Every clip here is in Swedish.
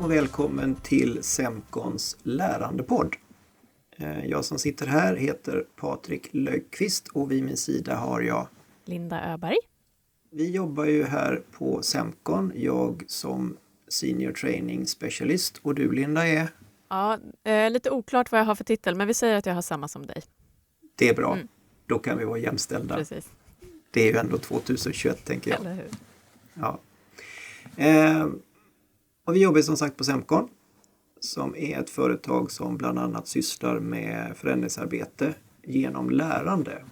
och välkommen till Semkons lärandepodd. Eh, jag som sitter här heter Patrik Löfqvist och vid min sida har jag Linda Öberg. Vi jobbar ju här på Semkon, jag som Senior Training Specialist och du Linda är? Ja, eh, lite oklart vad jag har för titel men vi säger att jag har samma som dig. Det är bra, mm. då kan vi vara jämställda. Precis. Det är ju ändå 2021 tänker jag. Eller hur? Ja. Och vi jobbar som sagt på Semcon som är ett företag som bland annat sysslar med förändringsarbete genom lärande.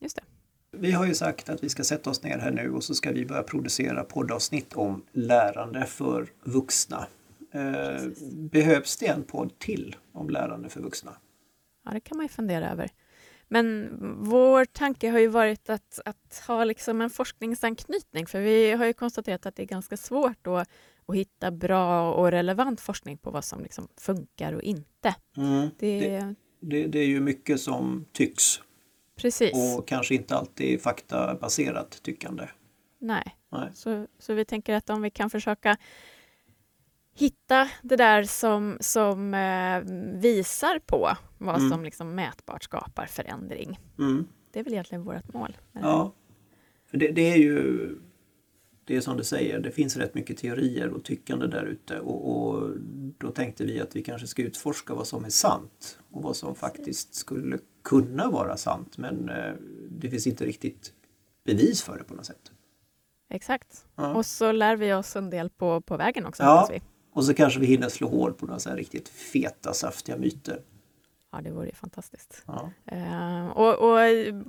Just det. Vi har ju sagt att vi ska sätta oss ner här nu och så ska vi börja producera poddavsnitt om lärande för vuxna. Eh, behövs det en podd till om lärande för vuxna? Ja, det kan man ju fundera över. Men vår tanke har ju varit att, att ha liksom en forskningsanknytning för vi har ju konstaterat att det är ganska svårt att, att hitta bra och relevant forskning på vad som liksom funkar och inte. Mm. Det, det, det, det, är ju mycket som tycks. Precis. Och kanske inte alltid faktabaserat tyckande. Nej, Nej. Så, så vi tänker att om vi kan försöka hitta det där som, som eh, visar på vad mm. som liksom mätbart skapar förändring. Mm. Det är väl egentligen vårt mål. Ja, för det, det, är ju det är som du säger, det finns rätt mycket teorier och tyckande där ute och, och, då tänkte vi att vi kanske ska utforska vad som är sant och vad som faktiskt skulle kunna vara sant men eh, det finns inte riktigt bevis för det på något sätt. Exakt. Ja. Och så lär vi oss en del på, på vägen också. Ja, och så kanske vi hinner slå hål på några så riktigt feta, saftiga myter. Ja, det vore ju fantastiskt. Ja. Uh, och, och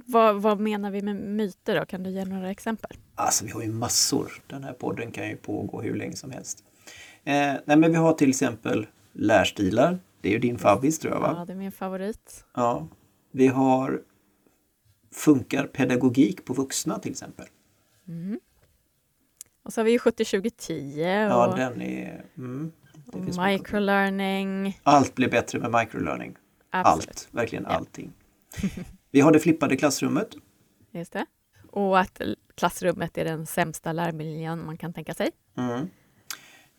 vad, vad, menar vi med myter då? Kan du ge några exempel? Alltså, vi har ju massor. Den här podden kan ju pågå hur länge som helst. Eh, nej, men vi har till exempel lärstilar. Det är ju din favorit tror jag va? Ja, det är min favorit. Ja. Vi har Funkar pedagogik på vuxna till exempel? Mm. Och så har vi 70-20-10. Och... Ja, den är... Mm, microlearning. Allt blir bättre med microlearning. Absolut. Allt, verkligen ja. allting. Vi har det flippade klassrummet. Just det. Och att klassrummet är den sämsta lärmiljön man kan tänka sig. Mm.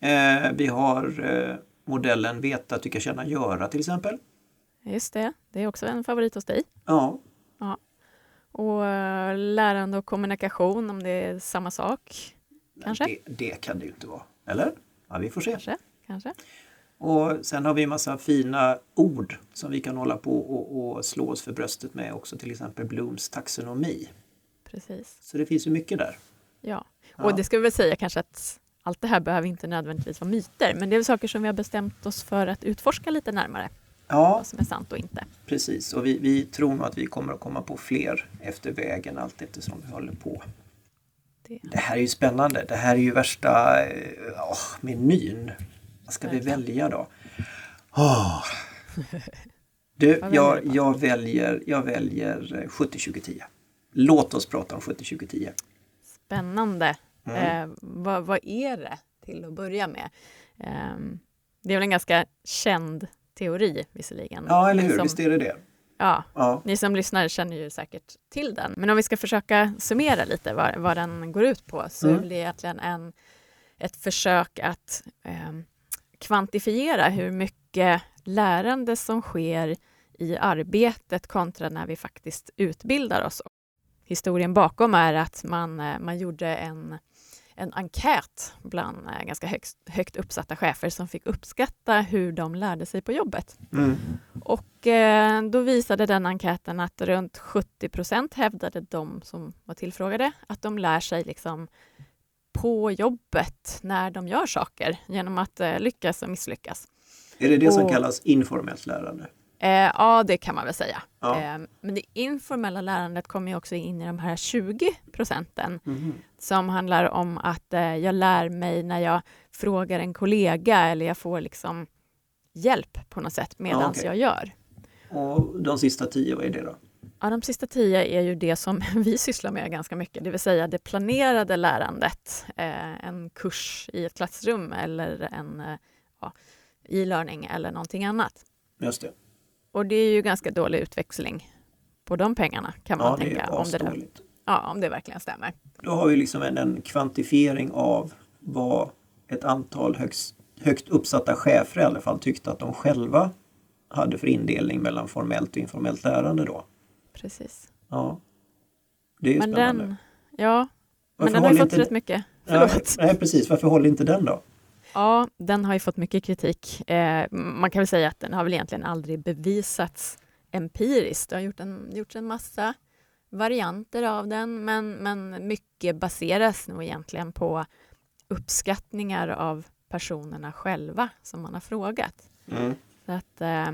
Eh, vi har eh, modellen veta, tycka, känna, göra till exempel. Just det, det är också en favorit hos dig. Ja. ja. Och uh, lärande och kommunikation, om det är samma sak? Kanske? Det, det, kan det ju inte vara. Eller? Ja, vi får se. Kanske. Kanske. Och sen har vi en massa fina ord som vi kan hålla på och, och slå oss för bröstet med också, till exempel Blooms taxonomi. Precis. Så det finns ju mycket där. Ja, och ja. det ska vi väl säga kanske att allt det här behöver inte nödvändigtvis vara myter, men det är saker som vi har bestämt oss för att utforska lite närmare. Ja, vad som är sant och inte. Precis, och vi, vi tror nog att vi kommer att komma på fler efter vägen allt eftersom vi håller på. Det. det här är ju spännande. Det här är ju värsta oh, menyn. Vad ska vi välja då? Oh. Du, jag, jag, väljer, jag väljer 70-20-10. Låt oss prata om 70-20-10. Spännande. Mm. Eh, vad, vad, är det till att börja med? Eh, det är väl en ganska känd teori visserligen. Ja, eller hur? Som, Visst är det det? Ja, ja, ni som lyssnar känner ju säkert till den. Men om vi ska försöka summera lite vad, vad den går ut på så mm. är det egentligen en, ett försök att eh, kvantifiera hur mycket lärande som sker i arbetet kontra när vi faktiskt utbildar oss. Historien bakom är att man, eh, man gjorde en, en enkät bland eh, ganska högt, högt uppsatta chefer som fick uppskatta hur de lärde sig på jobbet. Mm. Och eh, då visade den enkäten att runt 70 procent hävdade de som var tillfrågade att de lär sig liksom på jobbet när de gör saker genom att eh, lyckas och misslyckas. Är det det och, som kallas informellt lärande? Eh, ja, det kan man väl säga. Ja. Eh, men det informella lärandet kommer också in i de här 20 procenten mm. som handlar om att eh, jag lär mig när jag frågar en kollega eller jag får liksom hjälp på något sätt medan ja, okay. jag gör. Och de sista tio, vad är det då? Ja, de sista tio är ju det som vi sysslar med ganska mycket, det vill säga det planerade lärandet. Eh, en kurs i ett klassrum eller en eh, ja, e-learning eller någonting annat. Just det. Och det är ju ganska dålig utväxling på de pengarna kan man ja, tänka. Det om, det ja, om det verkligen stämmer. Då har vi liksom en, en kvantifiering av vad ett antal högst högt uppsatta chefer i alla fall tyckte att de själva hade för indelning mellan formellt och informellt lärande då. Precis. Ja. Det är ju men spännande. Den, ja, Varför men den har ju fått inte- rätt mycket. Ja, nej, precis. Varför håller inte den då? Ja, den har ju fått mycket kritik. Eh, man kan väl säga att den har väl egentligen aldrig bevisats empiriskt. Det har gjort en, gjorts en massa varianter av den, men, men mycket baseras nog egentligen på uppskattningar av personerna själva som man har frågat. Mm. Så att, eh,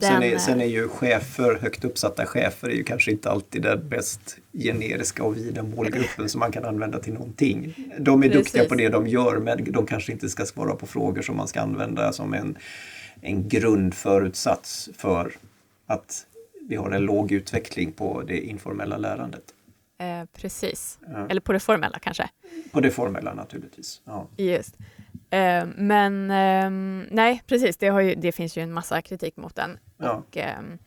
Sen, den, är, sen är ju chefer, högt uppsatta chefer, är ju kanske inte alltid den bäst generiska och vida målgruppen som man kan använda till någonting. De är duktiga Precis. på det de gör men de kanske inte ska svara på frågor som man ska använda som en, en grundförutsats för att vi har en låg utveckling på det informella lärandet. eh, precis, Ja. eller på det formella kanske. På det formella naturligtvis. Ja. Just. Eh, men ehm, nej, precis, det, ju, det finns ju en massa kritik mot den. Ja. Och, ehm,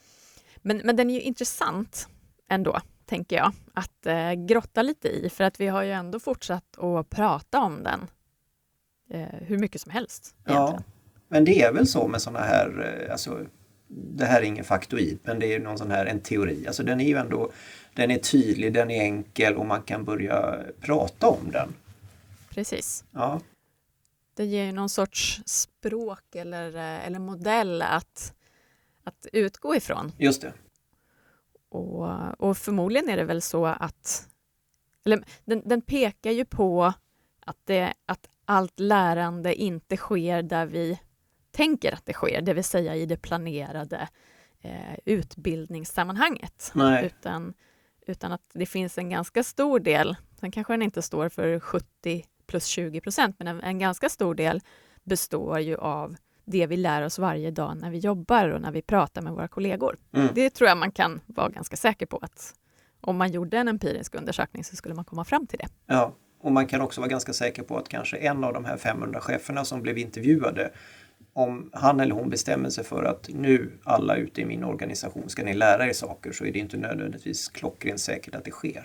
men, men den är ju intressant ändå, tänker jag, att eh, grotta lite i, för att vi har ju ändå fortsatt att prata om den eh, hur mycket som helst. Ja, Egentligen. men det är väl så med sådana här, eh, alltså, det här är ingen faktoid, men det är någon sån här en teori. Alltså den är ju ändå, den är tydlig, den är enkel och man kan börja prata om den. Precis. Ja, Det ger ju någon sorts språk eller, eh, eller modell att, att utgå ifrån. just det. Och, och förmodligen är det väl så att... Eller, den, den pekar ju på att, det, att allt lärande inte sker där vi tänker att det sker, det vill säga i det planerade eh, utbildningssammanhanget. Nej, Utan, utan att det finns en ganska stor del, sen kanske den inte står för 70 plus 20 procent, men en, en ganska stor del består ju av det vi lär oss varje dag när vi jobbar och när vi pratar med våra kollegor. Mm. Det tror jag man kan vara ganska säker på att om man gjorde en empirisk undersökning så skulle man komma fram till det. ja. Och man kan också vara ganska säker på att kanske en av de här 500 cheferna som blev intervjuade, om han eller hon bestämmer sig för att nu alla ute i min organisation ska ni lära er saker så är det inte nödvändigtvis klockrent säkert att det sker.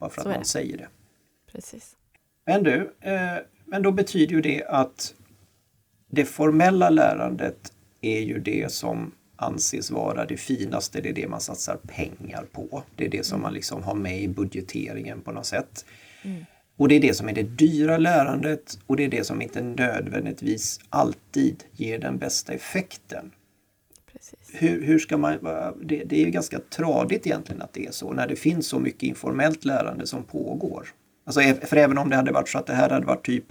Bara för Så att man det. säger det. Precis. Men du, eh, men då betyder ju det att det formella lärandet är ju det som anses vara det finaste, det är det man satsar pengar på. Det är det som man liksom har med i budgeteringen på något sätt. Mm. Och det är det som är det dyra lärandet och det är det som inte nödvändigtvis alltid ger den bästa effekten. Hur, hur ska man, det, det är ju ganska tradigt egentligen att det är så när det finns så mycket informellt lärande som pågår. Alltså, ä- för även om det hade varit så att det här hade varit typ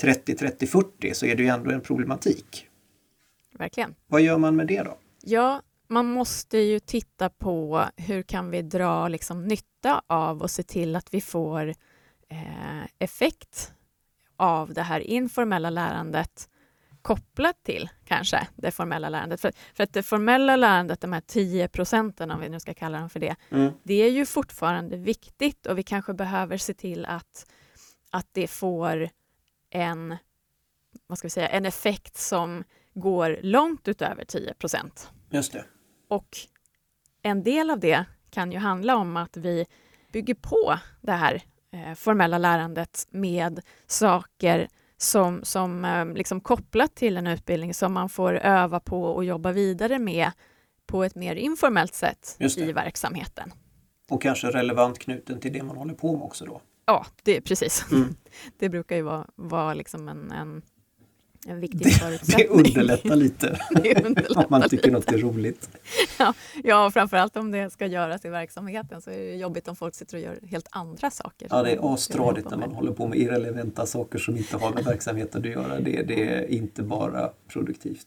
30-30-40 så är det ju ändå en problematik. Verkligen. Vad gör man med det då? Ja, man måste ju titta på hur kan vi dra liksom nytta av och se till att vi får eh, effekt av det här informella lärandet kopplat till kanske det formella lärandet. För, för att det formella lärandet, de här 10 procenten om vi nu ska kalla dem för det, Mm. det är ju fortfarande viktigt och vi kanske behöver se till att, att det får en, vad ska vi säga, en effekt som går långt utöver 10 procent. Just det. Och en del av det kan ju handla om att vi bygger på det här eh, formella lärandet med saker som, som eh, liksom kopplat till en utbildning som man får öva på och jobba vidare med på ett mer informellt sätt i verksamheten. Och kanske relevant knuten till det man håller på med också då. Ja, det är precis. Mm. Det brukar ju vara, vara liksom en, en, en viktig Det förutsättning. underlättar lite Det underlättar om man tycker lite. något är roligt. Ja, och framförallt om det ska göras i verksamheten så är det jobbigt om folk sitter och gör helt andra saker. Ja, det är astradigt när man håller på med irrelevanta saker som inte har med verksamheten att göra. Det, det är inte bara produktivt.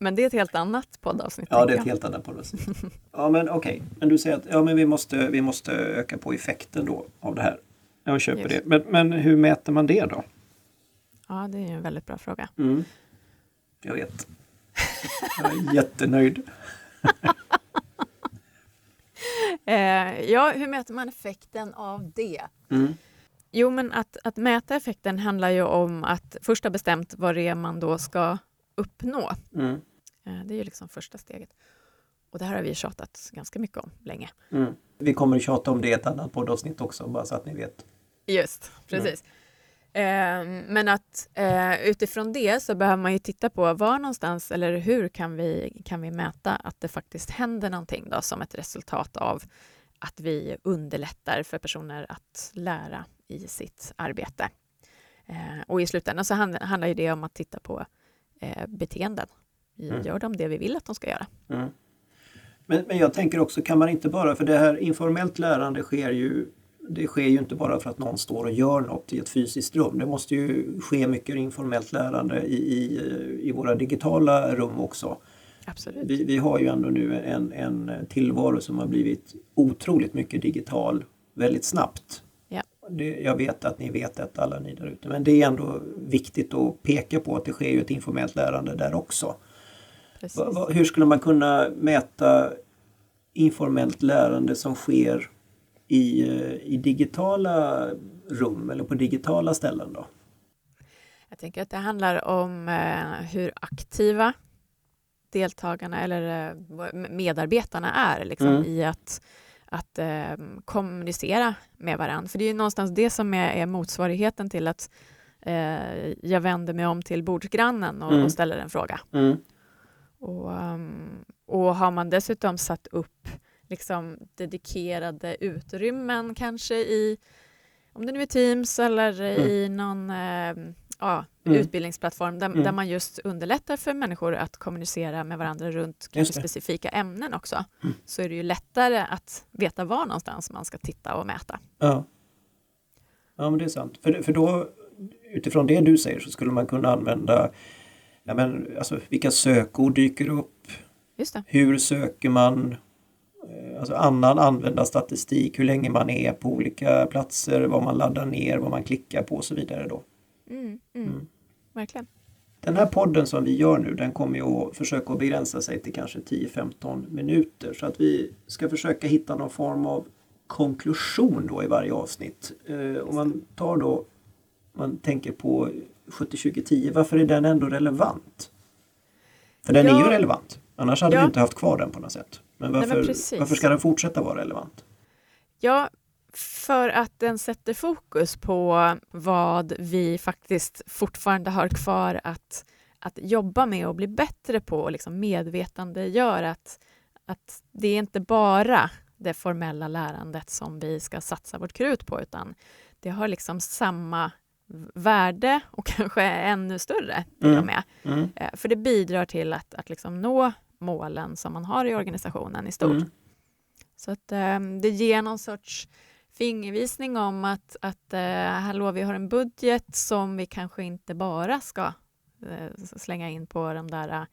Men det är ett helt annat poddavsnitt. Ja, det är ett helt annat policy. Ja, men okej. Men du säger att ja, men vi, måste, vi måste öka på effekten då av det här. Jag köper Just. det. Men, men hur mäter man det då? Ja, det är en väldigt bra fråga. Mm. Jag vet. Jag är jättenöjd. Eh, ja, hur mäter man effekten av det? Mm. Jo, men att, att mäta effekten handlar ju om att först ha bestämt vad det är man då ska uppnå. Mm. Eh, det är ju liksom första steget. Och det här har vi tjatat ganska mycket om länge. Mm. Vi kommer att tjata om det i ett annat poddavsnitt också, bara så att ni vet. Just, precis. Ehm, men att eh, utifrån det så behöver man ju titta på var någonstans eller hur kan vi, kan vi mäta att det faktiskt händer någonting då som ett resultat av att vi underlättar för personer att lära i sitt arbete. Eh, och i slutändan så handlar det om att titta på eh, beteenden. Mm. Gör de det vi vill att de ska göra? Mm. Men, men jag tänker också, kan man inte bara, för det här informellt lärande sker ju det sker ju inte bara för att någon står och gör något i ett fysiskt rum. Det måste ju ske mycket informellt lärande i, i, i våra digitala rum också. Absolut. Vi, vi har ju ändå nu en, en tillvaro som har blivit otroligt mycket digital väldigt snabbt. Ja. Det, jag vet att ni vet detta alla ni där ute men det är ändå viktigt att peka på att det sker ju ett informellt lärande där också. Va, va, hur skulle man kunna mäta informellt lärande som sker i, eh, i digitala rum eller på digitala ställen då? Jag tänker att det handlar om eh, hur aktiva deltagarna eller eh, medarbetarna är liksom, mm. i att, att eh, kommunicera med varandra. För det är ju någonstans det som är, är motsvarigheten till att eh, jag vänder mig om till bordsgrannen och, mm. och ställer en fråga. Mm. Och, um, och har man dessutom satt upp liksom dedikerade utrymmen kanske i, om det nu är Teams eller mm. i någon eh, ja, mm. utbildningsplattform där, mm. där, man just underlättar för människor att kommunicera med varandra runt kanske specifika ämnen också, mm. så är det ju lättare att veta var någonstans man ska titta och mäta. Ja, ja men det är sant. För, för då, utifrån det du säger så skulle man kunna använda ja, men, alltså, vilka sökord dyker upp? Hur söker man? Eh, alltså annan användarstatistik, hur länge man är på olika platser, vad man laddar ner, vad man klickar på och så vidare. Då. Mm, mm. Mm. Verkligen. Den här podden som vi gör nu den kommer ju att försöka begränsa sig till kanske 10-15 minuter så att vi ska försöka hitta någon form av konklusion då i varje avsnitt. Eh, om man tar då, man tänker på 70-20-10, varför är den ändå relevant? För den ja. är ju relevant, annars hade ja. vi inte haft kvar den på något sätt. Men varför, Nej, men varför ska den fortsätta vara relevant? Ja, för att den sätter fokus på vad vi faktiskt fortfarande har kvar att, att jobba med och bli bättre på och liksom medvetandegör att, att det är inte bara det formella lärandet som vi ska satsa vårt krut på utan det har liksom samma värde och kanske ännu större till mm. och med. Mm. Eh, för det bidrar till att, att liksom nå målen som man har i organisationen i stort. Mm. Så att um, det ger någon sorts fingervisning om att, att uh, hallå, vi har en budget som vi kanske inte bara ska uh, slänga in på de där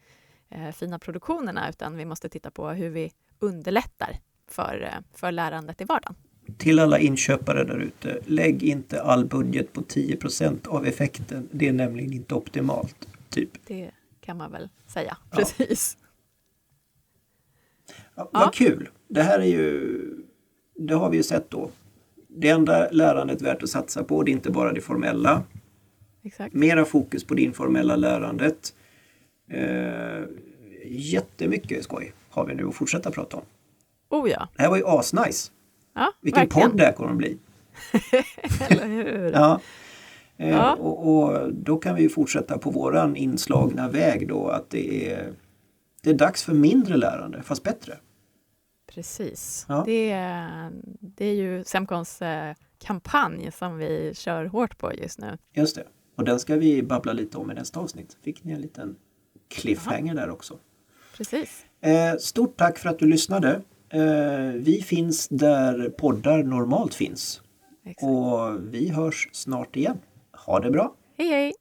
uh, fina produktionerna, utan vi måste titta på hur vi underlättar för, för lärandet i vardagen. Till alla inköpare där ute, lägg inte all budget på 10% av effekten. Det är nämligen inte optimalt. Typ. Det kan man väl säga, ja. precis. Ja, vad kul! Det här är ju, det har vi ju sett då. Det enda lärandet värt att satsa på, det är inte bara det formella. Exakt. Mera fokus på det informella lärandet. Eh, jättemycket skoj har vi nu att fortsätta prata om. Oh ja! Det här var ju asnice! Ja, Vilken verkligen. podd det här kommer att bli! Eller hur! ja. Eh, ja. Och, och, då kan vi fortsätta på våran inslagna väg då att det är, det är dags för mindre lärande, fast bättre. Precis. Ja. Det, är, det är ju Semcons eh, kampanj som vi kör hårt på just nu. Just det. Och den ska vi babbla lite om i nästa avsnitt. Fick ni en liten cliffhanger Aha. där också. Precis. Eh, stort tack för att du lyssnade. Eh, vi finns där poddar normalt finns. Exakt. Och vi hörs snart igen. Ha det bra! Hej hej!